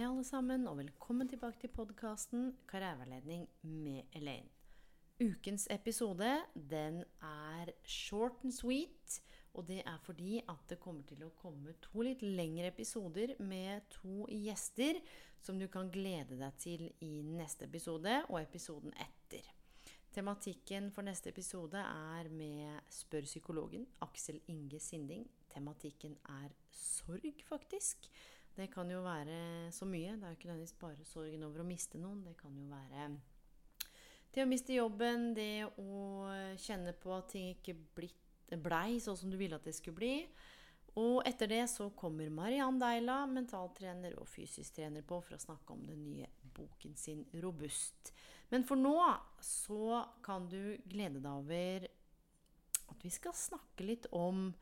Hei, alle sammen, og velkommen tilbake til podkasten Karriereveiledning med Elaine. Ukens episode den er short and sweet. Og det er fordi at det kommer til å komme to litt lengre episoder med to gjester som du kan glede deg til i neste episode og episoden etter. Tematikken for neste episode er med Spør psykologen, Aksel Inge Sinding. Tematikken er sorg, faktisk. Det kan jo være så mye. Det er jo ikke nødvendigvis bare sorgen over å miste noen. Det kan jo være det å miste jobben, det å kjenne på at ting ikke blei sånn som du ville at det skulle bli. Og etter det så kommer Mariann Deila, mentaltrener og fysisk trener, på for å snakke om den nye boken sin 'Robust'. Men for nå så kan du glede deg over at vi skal snakke litt om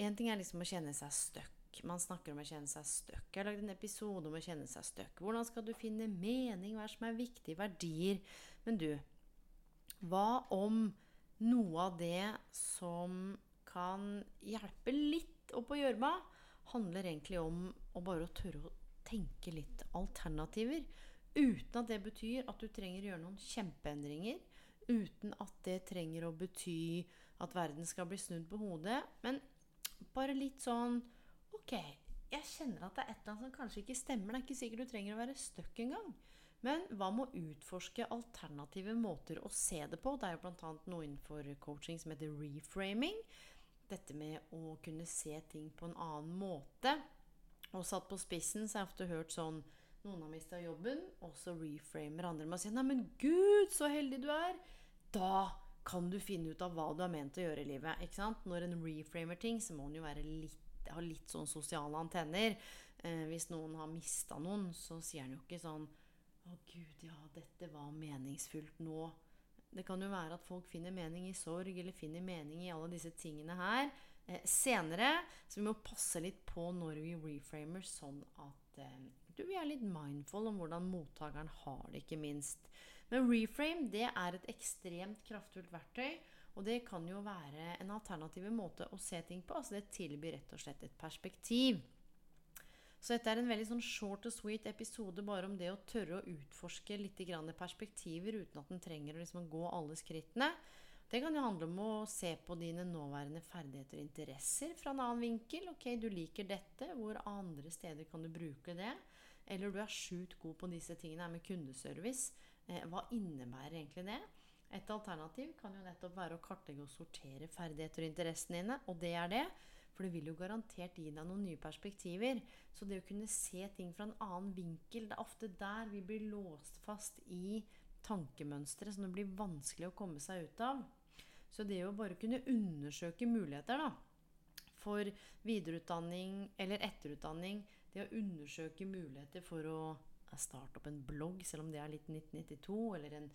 En ting er liksom å kjenne seg stuck. Man snakker om å kjenne seg stuck. Jeg har lagd en episode om å kjenne seg stuck. Hvordan skal du finne mening? Hva er som er viktige verdier? Men du, hva om noe av det som kan hjelpe litt opp å gjørma, handler egentlig om å bare tørre å tenke litt alternativer. Uten at det betyr at du trenger å gjøre noen kjempeendringer. Uten at det trenger å bety at verden skal bli snudd på hodet. Men bare litt sånn Ok, jeg kjenner at det er et eller annet som kanskje ikke stemmer. Det er ikke sikkert du trenger å være stuck engang. Men hva med å utforske alternative måter å se det på? Det er jo bl.a. noe innenfor coaching som heter reframing. Dette med å kunne se ting på en annen måte. Og satt på spissen så har jeg ofte hørt sånn Noen har mista jobben, og så reframer andre med å si Nei, men gud, så heldig du er! Da kan du finne ut av hva du har ment å gjøre i livet. ikke sant? Når en reframer ting, så må en jo være litt, ha litt sånn sosiale antenner. Eh, hvis noen har mista noen, så sier han jo ikke sånn å, gud, ja, dette var meningsfullt nå. Det kan jo være at folk finner mening i sorg, eller finner mening i alle disse tingene her eh, senere. Så vi må passe litt på når vi reframer, sånn at eh, du, vi er litt mindful om hvordan mottakeren har det, ikke minst. Men reframe det er et ekstremt kraftfullt verktøy. Og det kan jo være en alternativ måte å se ting på. Altså det tilbyr rett og slett et perspektiv. Så dette er en veldig sånn short og sweet episode bare om det å tørre å utforske litt perspektiver uten at en trenger å liksom gå alle skrittene. Det kan jo handle om å se på dine nåværende ferdigheter og interesser fra en annen vinkel. Ok, du liker dette. Hvor andre steder kan du bruke det? Eller du er sjukt god på disse tingene med kundeservice. Eh, hva innebærer egentlig det? Et alternativ kan jo nettopp være å kartlegge og sortere ferdigheter og interessene dine. Og det er det. For det vil jo garantert gi deg noen nye perspektiver. Så det å kunne se ting fra en annen vinkel, det er ofte der vi blir låst fast i tankemønstre som det blir vanskelig å komme seg ut av. Så det å bare kunne undersøke muligheter da, for videreutdanning eller etterutdanning, det å undersøke muligheter for å starte opp en blogg, selv om det er litt 1992, eller en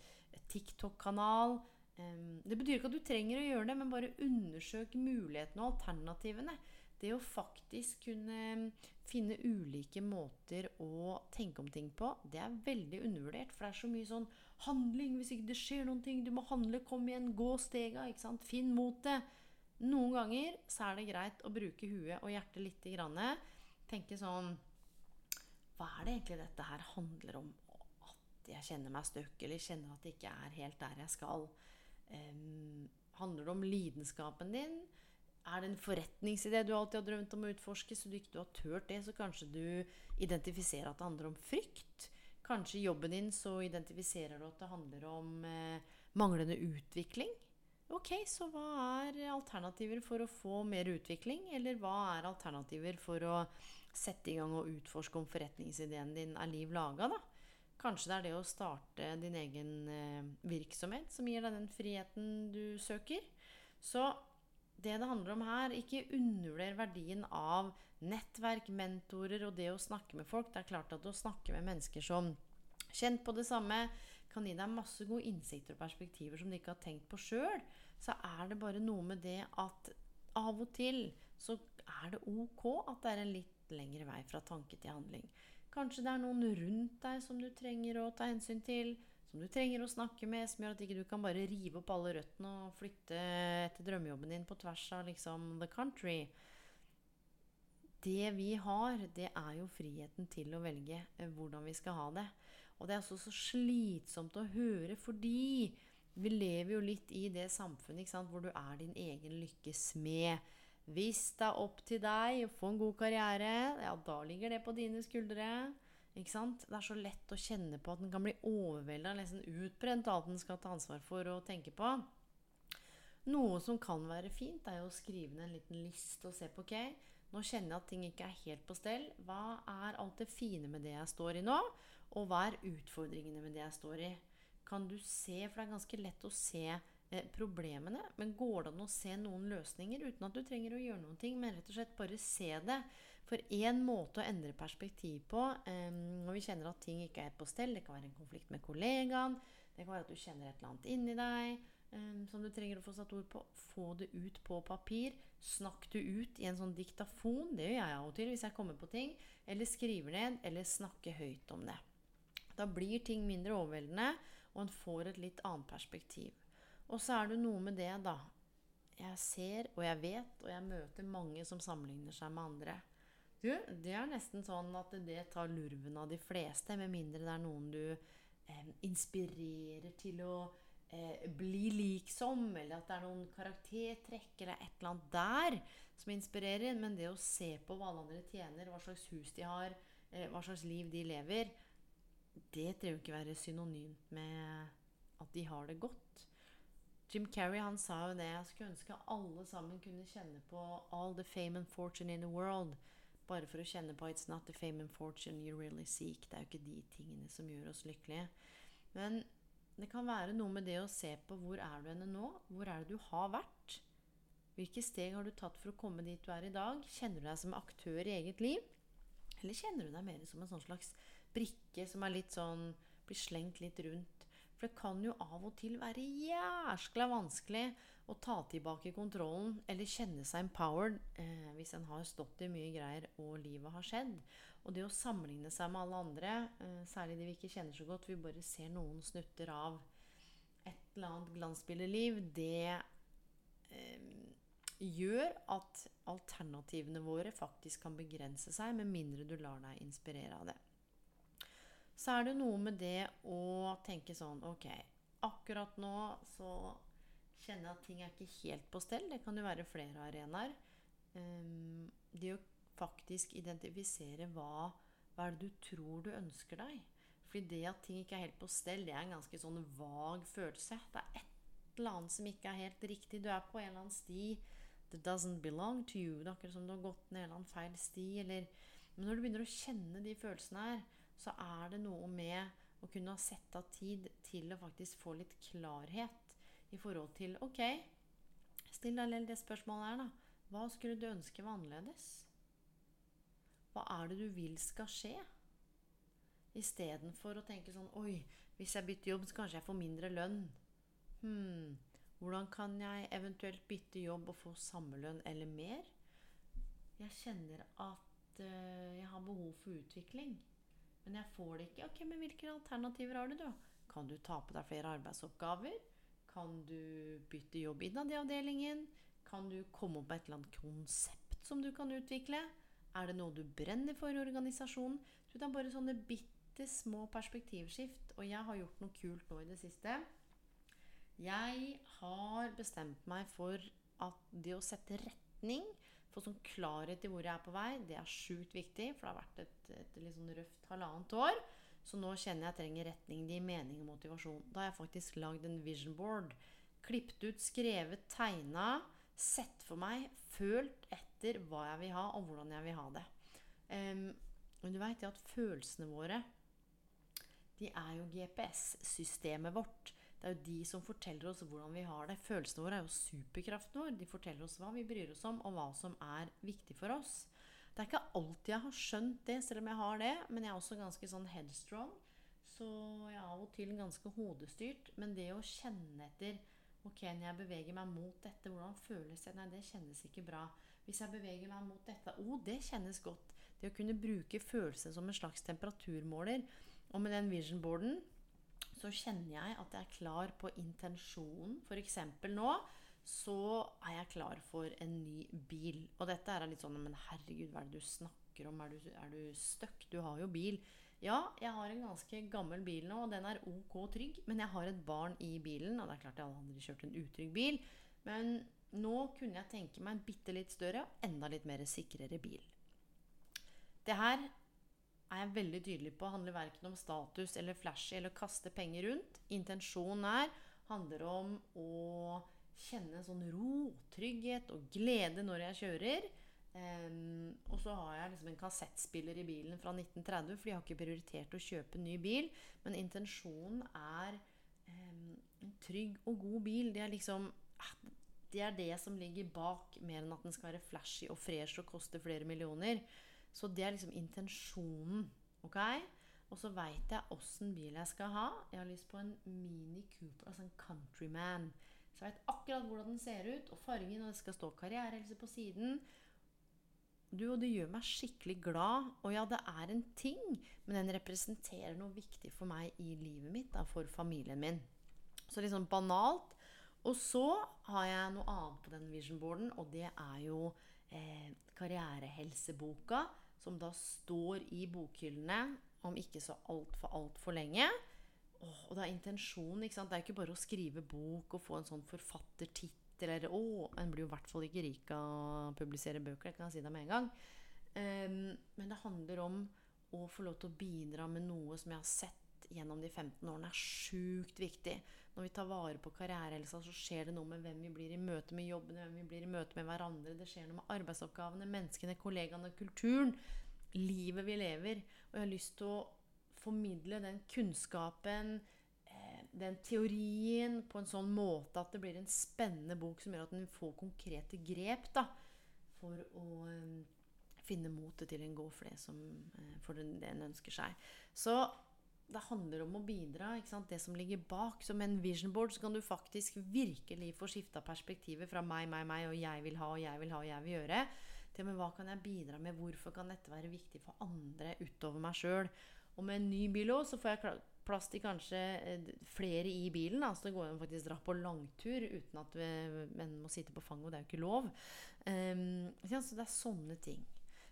TikTok-kanal Det betyr ikke at du trenger å gjøre det, men bare undersøk mulighetene og alternativene. Det å faktisk kunne finne ulike måter å tenke om ting på, det er veldig undervurdert. For det er så mye sånn handling hvis ikke det skjer noen ting. Du må handle, kom igjen, gå stega. ikke sant? Finn motet. Noen ganger så er det greit å bruke huet og hjertet litt. Grann. Tenke sånn Hva er det egentlig dette her handler om? At jeg kjenner meg støkk, eller kjenner at det ikke er helt der jeg skal. Um, handler det om lidenskapen din? Er det en forretningsidé du alltid har drømt om å utforske, så du ikke har turt det, så kanskje du identifiserer at det handler om frykt? Kanskje i jobben din så identifiserer du at det handler om eh, manglende utvikling? Ok, så hva er alternativer for å få mer utvikling? Eller hva er alternativer for å sette i gang og utforske om forretningsideen din er liv laga, da? Kanskje det er det å starte din egen eh, virksomhet som gir deg den friheten du søker. Så det det handler om her, ikke undervurder verdien av nettverk, mentorer og det å snakke med folk. Det er klart at å snakke med mennesker som kjent på det samme, kan gi deg masse gode innsikter og perspektiver som du ikke har tenkt på sjøl. Så er det bare noe med det at av og til så er det ok at det er en litt lengre vei fra tanke til handling. Kanskje det er noen rundt deg som du trenger å ta hensyn til, som du trenger å snakke med, som gjør at ikke du kan bare rive opp alle røttene og flytte etter drømmejobben din på tvers av liksom the country. Det vi har, det er jo friheten til å velge eh, hvordan vi skal ha det. Og det er også så slitsomt å høre, fordi vi lever jo litt i det samfunnet sant, hvor du er din egen lykkes smed. Hvis det er opp til deg å få en god karriere, ja, da ligger det på dine skuldre. Ikke sant? Det er så lett å kjenne på at en kan bli overvelda, nesten utbrent av alt en skal ta ansvar for og tenke på. Noe som kan være fint, er jo å skrive ned en liten liste og se på ok, nå kjenner jeg at ting ikke er helt på stell. Hva er alt det fine med det jeg står i nå? Og hva er utfordringene med det jeg står i? Kan du se, for det er ganske lett å se Eh, problemene. Men går det an å se noen løsninger uten at du trenger å gjøre noen ting, men rett og slett bare se det? For én måte å endre perspektiv på eh, når vi kjenner at ting ikke er på stell Det kan være en konflikt med kollegaen, det kan være at du kjenner et eller annet inni deg um, som du trenger å få satt ord på. Få det ut på papir. Snakk det ut i en sånn diktafon. Det gjør jeg av og til hvis jeg kommer på ting. Eller skriver ned, eller snakker høyt om det. Da blir ting mindre overveldende, og en får et litt annet perspektiv. Og så er det noe med det, da. Jeg ser, og jeg vet, og jeg møter mange som sammenligner seg med andre. Du, det er nesten sånn at det tar lurven av de fleste, med mindre det er noen du eh, inspirerer til å eh, bli lik som, eller at det er noen karaktertrekk eller et eller annet der som inspirerer. Men det å se på hva alle andre tjener, hva slags hus de har, eh, hva slags liv de lever, det trenger jo ikke være synonymt med at de har det godt. Jim Carrey han sa jo det. Jeg skulle ønske alle sammen kunne kjenne på all the fame and fortune in the world. Bare for å kjenne på it's not the fame and fortune you really seek. Det er jo ikke de tingene som gjør oss lykkelige. Men det kan være noe med det å se på hvor er du henne nå? Hvor er det du har vært? Hvilke steg har du tatt for å komme dit du er i dag? Kjenner du deg som aktør i eget liv? Eller kjenner du deg mer som en sånn slags brikke som er litt sånn blir slengt litt rundt for det kan jo av og til være jæskla vanskelig å ta tilbake kontrollen eller kjenne seg empowered eh, hvis en har stått i mye greier og livet har skjedd. Og det å sammenligne seg med alle andre, eh, særlig de vi ikke kjenner så godt, vi bare ser noen snutter av et eller annet glansbildeliv, det eh, gjør at alternativene våre faktisk kan begrense seg, med mindre du lar deg inspirere av det så er det noe med det å tenke sånn Ok, akkurat nå så kjenner jeg at ting er ikke helt på stell. Det kan jo være flere arenaer. Um, det å faktisk identifisere hva, hva er det du tror du ønsker deg. Fordi det at ting ikke er helt på stell, det er en ganske sånn vag følelse. Det er et eller annet som ikke er helt riktig. Du er på en eller annen sti. It doesn't belong to you. Det er akkurat som du har gått ned en eller annen feil sti. Eller, men når du begynner å kjenne de følelsene her, så er det noe med å kunne ha sett av tid til å faktisk få litt klarhet i forhold til Ok, still deg det spørsmålet her, da. Hva skulle du ønske var annerledes? Hva er det du vil skal skje? Istedenfor å tenke sånn Oi, hvis jeg bytter jobb, så kanskje jeg får mindre lønn. Hm, hvordan kan jeg eventuelt bytte jobb og få samme lønn eller mer? Jeg kjenner at uh, jeg har behov for utvikling. Men jeg får det ikke. Ok, men hvilke alternativer har du, da? Kan du ta på deg flere arbeidsoppgaver? Kan du bytte jobb innad i avdelingen? Kan du komme opp med et eller annet konsept som du kan utvikle? Er det noe du brenner for i organisasjonen? Du, det er bare sånne bitte små perspektivskift. Og jeg har gjort noe kult nå i det siste. Jeg har bestemt meg for at det å sette retning få sånn klarhet i hvor jeg er på vei, det er sjukt viktig. For det har vært et, et litt sånn røft halvannet år. Så nå kjenner jeg at jeg trenger retning, de mening og motivasjon. Da har jeg faktisk lagd en vision board. Klippet ut, skrevet, tegna. Sett for meg, følt etter hva jeg vil ha, og hvordan jeg vil ha det. Um, men du veit at følelsene våre de er jo GPS-systemet vårt. Det er jo de som forteller oss hvordan vi har det. Følelsene våre er jo superkraften vår. De forteller oss hva vi bryr oss om, og hva som er viktig for oss. Det er ikke alltid jeg har skjønt det, selv om jeg har det. Men jeg er også ganske sånn headstrong. Så jeg er av og til ganske hodestyrt. Men det å kjenne etter Ok, når jeg beveger meg mot dette, hvordan føles det? Nei, det kjennes ikke bra. Hvis jeg beveger meg mot dette Å, oh, det kjennes godt. Det å kunne bruke følelsen som en slags temperaturmåler. Og med den visionboarden så kjenner jeg at jeg er klar på intensjonen. F.eks. nå så er jeg klar for en ny bil. Og dette er litt sånn Men herregud, hva er det du snakker om? Er du, er du stuck? Du har jo bil. Ja, jeg har en ganske gammel bil nå, og den er ok trygg. Men jeg har et barn i bilen, og det er klart jeg aldri kjørt en utrygg bil. Men nå kunne jeg tenke meg en bitte litt større og enda litt mer sikrere bil. Det her er jeg veldig tydelig på handler verken om status eller flashy eller kaste penger rundt. Intensjonen er handler om å kjenne sånn ro, trygghet og glede når jeg kjører. Um, og så har jeg liksom en kassettspiller i bilen fra 1930, for jeg har ikke prioritert å kjøpe ny bil. Men intensjonen er um, en trygg og god bil. Det er liksom ah, Det er det som ligger bak, mer enn at den skal være flashy og fresh og koste flere millioner. Så det er liksom intensjonen. ok? Og så veit jeg åssen bil jeg skal ha. Jeg har lyst på en Mini Cooper, altså en Countryman. Så jeg vet akkurat hvordan den ser ut, og fargen, og det skal stå karrierehelse på siden. Du, og det gjør meg skikkelig glad. Og ja, det er en ting, men den representerer noe viktig for meg i livet mitt, da, for familien min. Så sånn banalt. Og så har jeg noe annet på den visionboarden, og det er jo eh, karrierehelseboka, som da står i bokhyllene om ikke så altfor, altfor lenge. Åh, og det er intensjonen. ikke sant? Det er ikke bare å skrive bok og få en sånn forfattertittel eller Å, en blir jo i hvert fall ikke rik av å publisere bøker, det kan jeg si deg med en gang. Um, men det handler om å få lov til å bidra med noe som jeg har sett gjennom de 15 årene, er sjukt viktig. Når vi tar vare på karrierehelsa, så skjer det noe med hvem vi blir i møte med jobben, hvem vi blir i møte med hverandre. Det skjer noe med arbeidsoppgavene, menneskene, kollegaene, kulturen. Livet vi lever. Og jeg har lyst til å formidle den kunnskapen, den teorien på en sånn måte at det blir en spennende bok som gjør at den får konkrete grep da, for å um, finne motet til en god for som uh, for det en ønsker seg. Så det handler om å bidra. Det som ligger bak. Som en vision board så kan du faktisk virkelig få skifta perspektivet fra meg, meg, meg, og jeg vil ha, og jeg vil ha, og jeg vil gjøre, til men hva kan jeg bidra med, hvorfor kan dette være viktig for andre utover meg sjøl. Og med en ny bil òg, så får jeg plass til kanskje eh, flere i bilen. Da, så det går an å dra på langtur uten at menn må sitte på fanget. Og det er jo ikke lov. Um, så det er sånne ting.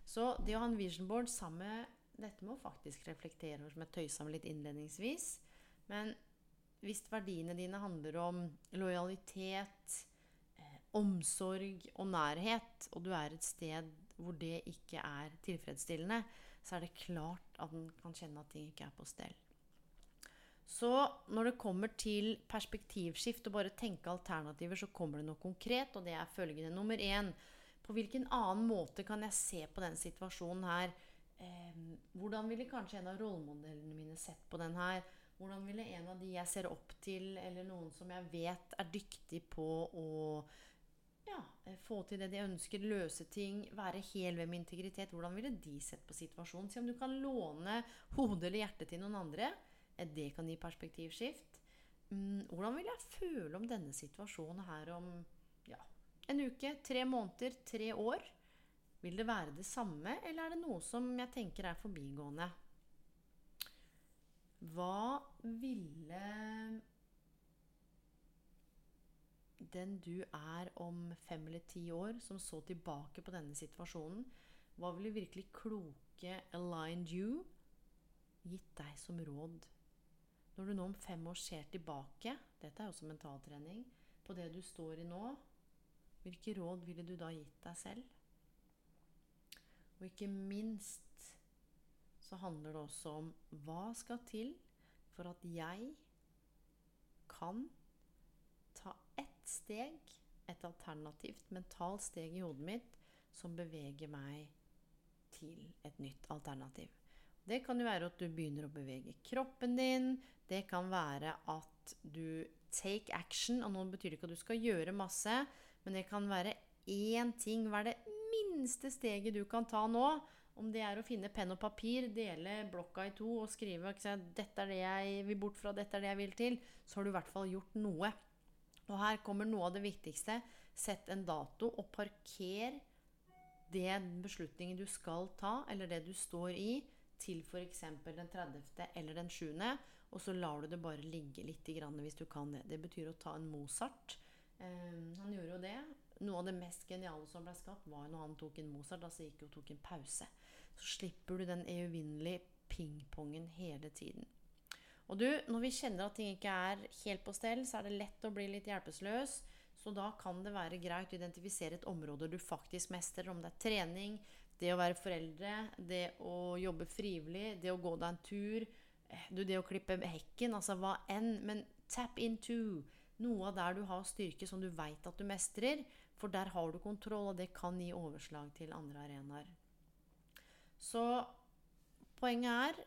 Så det å ha en vision board sammen med dette må faktisk reflektere over, som jeg tøysa med litt innledningsvis. Men hvis verdiene dine handler om lojalitet, eh, omsorg og nærhet, og du er et sted hvor det ikke er tilfredsstillende, så er det klart at en kan kjenne at ting ikke er på stell. Så når det kommer til perspektivskift og bare tenke alternativer, så kommer det noe konkret, og det er følgende. Nummer én På hvilken annen måte kan jeg se på den situasjonen her? Eh, hvordan ville kanskje en av rollemodellene mine sett på den her? Hvordan ville en av de jeg ser opp til, eller noen som jeg vet er dyktig på å ja, få til det de ønsker, løse ting, være hel ved min integritet Hvordan ville de sett på situasjonen? Se om du kan låne hodet eller hjertet til noen andre det kan gi perspektivskift. Mm, hvordan vil jeg føle om denne situasjonen her om ja, en uke, tre måneder, tre år? Vil det være det samme, eller er det noe som jeg tenker er forbigående? Hva ville den du er om fem eller ti år, som så tilbake på denne situasjonen, hva ville virkelig kloke aligned you gitt deg som råd når du nå om fem år ser tilbake, dette er jo også mentaltrening, på det du står i nå, hvilke råd ville du da gitt deg selv? Og ikke minst så handler det også om hva skal til for at jeg kan ta ett steg, et alternativt mentalt steg i hodet mitt, som beveger meg til et nytt alternativ. Det kan jo være at du begynner å bevege kroppen din. Det kan være at du take action. Og nå betyr det ikke at du skal gjøre masse, men det kan være én ting. Hva er det minste steget du kan ta nå? Om det er å finne penn og papir, dele blokka i to og skrive dette er det jeg vil bort fra, dette er det jeg vil til, så har du i hvert fall gjort noe. Og her kommer noe av det viktigste. Sett en dato og parker det beslutningen du skal ta, eller det du står i, til f.eks. den 30. eller den 7. Og så lar du det bare ligge litt hvis du kan det. Det betyr å ta en Mozart. Um, han gjorde jo det. Noe av det mest geniale som ble skapt, var når han tok en Mozart. Altså gikk og tok en pause. Så slipper du den evinnelige pingpongen hele tiden. Og du, når vi kjenner at ting ikke er helt på stell, så er det lett å bli litt hjelpeløs. Så da kan det være greit å identifisere et område du faktisk mestrer. Om det er trening, det å være foreldre, det å jobbe frivillig, det å gå deg en tur, eh, du, det å klippe hekken, altså hva enn. Men tap into noe av der du har styrke som du veit at du mestrer. For der har du kontroll, og det kan gi overslag til andre arenaer. Så poenget er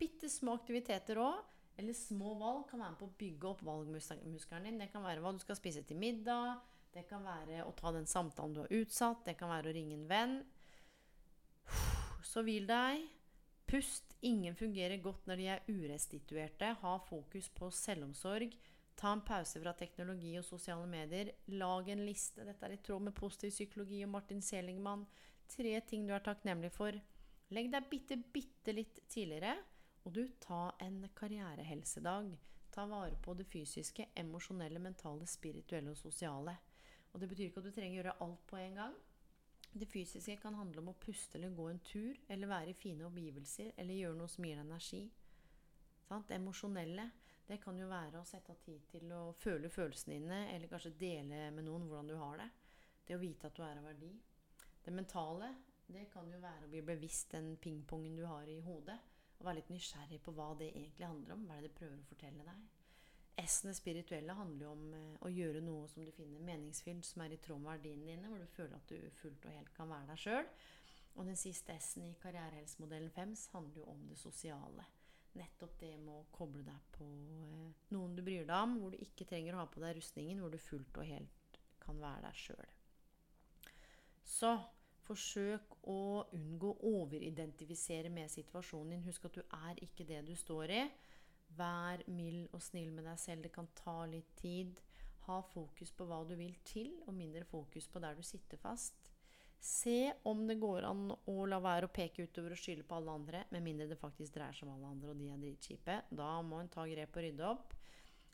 bitte små aktiviteter òg eller små valg kan være med på å bygge opp valgmuskelen din. Det kan være hva du skal spise til middag. Det kan være å ta den samtalen du har utsatt. Det kan være å ringe en venn. Så hvil deg. Pust. Ingen fungerer godt når de er urestituerte. Ha fokus på selvomsorg. Ta en pause fra teknologi og sosiale medier. Lag en liste. Dette er i tråd med positiv psykologi og Martin Seligman. Tre ting du er takknemlig for. Legg deg bitte, bitte litt tidligere. Og du, ta en karrierehelsedag. Ta vare på det fysiske, emosjonelle, mentale, spirituelle og sosiale. Og det betyr ikke at du trenger å gjøre alt på en gang. Det fysiske kan handle om å puste eller gå en tur, eller være i fine omgivelser, eller gjøre noe som gir deg energi. Sant? Emosjonelle det kan jo være å sette av tid til å føle følelsene dine, eller kanskje dele med noen hvordan du har det. Det å vite at du er av verdi. Det mentale det kan jo være å bli bevisst den pingpongen du har i hodet. Og være litt nysgjerrig på hva det egentlig handler om. Hva er det det prøver å fortelle deg? S-ene spirituelle handler jo om eh, å gjøre noe som du finner meningsfylt, som er i tråd med verdiene dine, hvor du føler at du fullt og helt kan være deg sjøl. Og den siste S-en i karrierehelsemodellen 5 handler jo om det sosiale. Nettopp det med å koble deg på eh, noen du bryr deg om, hvor du ikke trenger å ha på deg rustningen, hvor du fullt og helt kan være deg sjøl. Så Forsøk å unngå å overidentifisere med situasjonen din. Husk at du er ikke det du står i. Vær mild og snill med deg selv. Det kan ta litt tid. Ha fokus på hva du vil til, og mindre fokus på der du sitter fast. Se om det går an å la være å peke utover og skylde på alle andre, med mindre det faktisk dreier seg om alle andre, og de er dritkjipe. Da må en ta grep og rydde opp.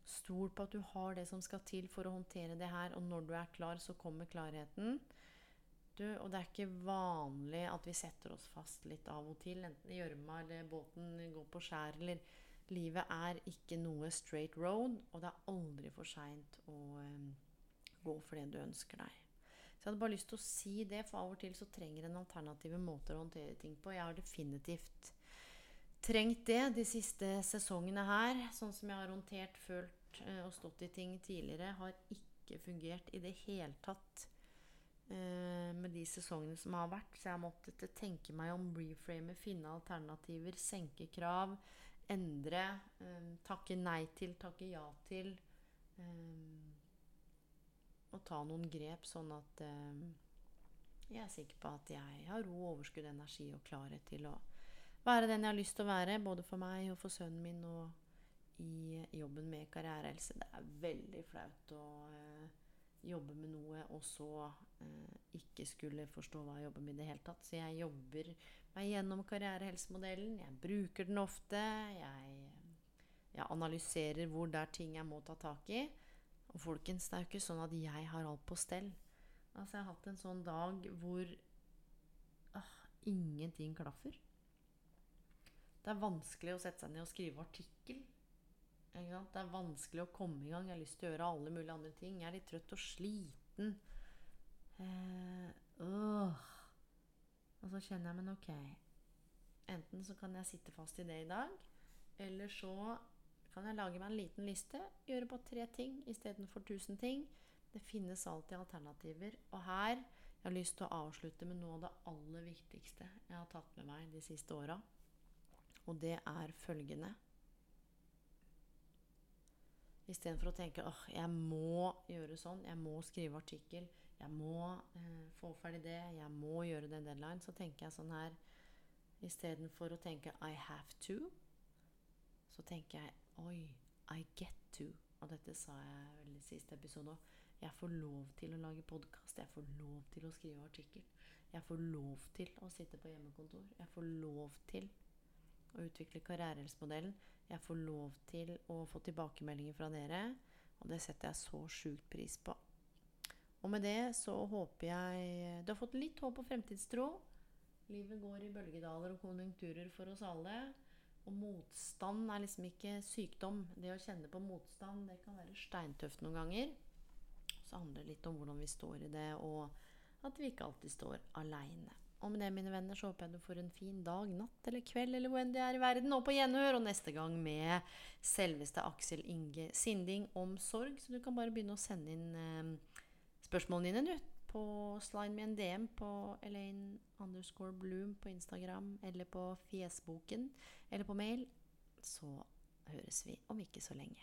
Stol på at du har det som skal til for å håndtere det her, og når du er klar, så kommer klarheten. Du, og det er ikke vanlig at vi setter oss fast litt av og til. Enten i gjørma eller båten går på skjær eller Livet er ikke noe straight road, og det er aldri for seint å um, gå for det du ønsker deg. Så jeg hadde bare lyst til å si det, for av og til så trenger en alternative måter å håndtere ting på. Jeg har definitivt trengt det de siste sesongene her. Sånn som jeg har håndtert, følt uh, og stått i ting tidligere, har ikke fungert i det hele tatt Eh, med de sesongene som har vært. Så jeg har måttet tenke meg om, reframe, finne alternativer, senke krav, endre, um, takke nei til, takke ja til. Og ta noen grep, sånn at eh, jeg er sikker på at jeg har ro, overskudd, energi og klarhet til å være den jeg har lyst til å være, både for meg og for sønnen min og i jobben med karrierehelse. Det er veldig flaut å eh, jobbe med noe og så eh, ikke skulle forstå hva jeg jobber med i det hele tatt. Så jeg jobber meg gjennom karrierehelsemodellen. Jeg bruker den ofte. Jeg, jeg analyserer hvor det er ting jeg må ta tak i. Og folkens, det er jo ikke sånn at jeg har alt på stell. Altså, jeg har hatt en sånn dag hvor ah, ingenting klaffer. Det er vanskelig å sette seg ned og skrive artikkel. Det er vanskelig å komme i gang. Jeg har lyst til å gjøre alle mulige andre ting. Jeg er litt trøtt og sliten. Eh. Og så kjenner jeg, men ok Enten så kan jeg sitte fast i det i dag, eller så kan jeg lage meg en liten liste. Gjøre på tre ting istedenfor tusen ting. Det finnes alltid alternativer. Og her jeg har lyst til å avslutte med noe av det aller viktigste jeg har tatt med meg de siste åra. Og det er følgende Istedenfor å tenke åh, jeg må gjøre sånn, jeg må skrive artikkel, jeg må eh, få ferdig det, jeg må gjøre den deadline, så tenker jeg sånn her Istedenfor å tenke I have to, så tenker jeg oi, I get to. Og dette sa jeg vel i siste episode òg. Jeg får lov til å lage podkast. Jeg får lov til å skrive artikkel. Jeg får lov til å sitte på hjemmekontor. Jeg får lov til å utvikle karrierehelsmodellen. Jeg får lov til å få tilbakemeldinger fra dere, og det setter jeg så sjukt pris på. Og med det så håper jeg Du har fått litt håp og fremtidstro. Livet går i bølgedaler og konjunkturer for oss alle. Og motstand er liksom ikke sykdom. Det å kjenne på motstand, det kan være steintøft noen ganger. Så handler det litt om hvordan vi står i det, og at vi ikke alltid står aleine. Og med det, mine venner, så håper jeg du får en fin dag, natt eller kveld, eller hvor enn det er i verden, og på gjenhør. Og neste gang med selveste Aksel Inge Sinding om sorg. Så du kan bare begynne å sende inn eh, spørsmålene dine, du. På slide med en DM på Elaine underscore Bloom på Instagram, eller på Fjesboken, eller på mail. Så høres vi om ikke så lenge.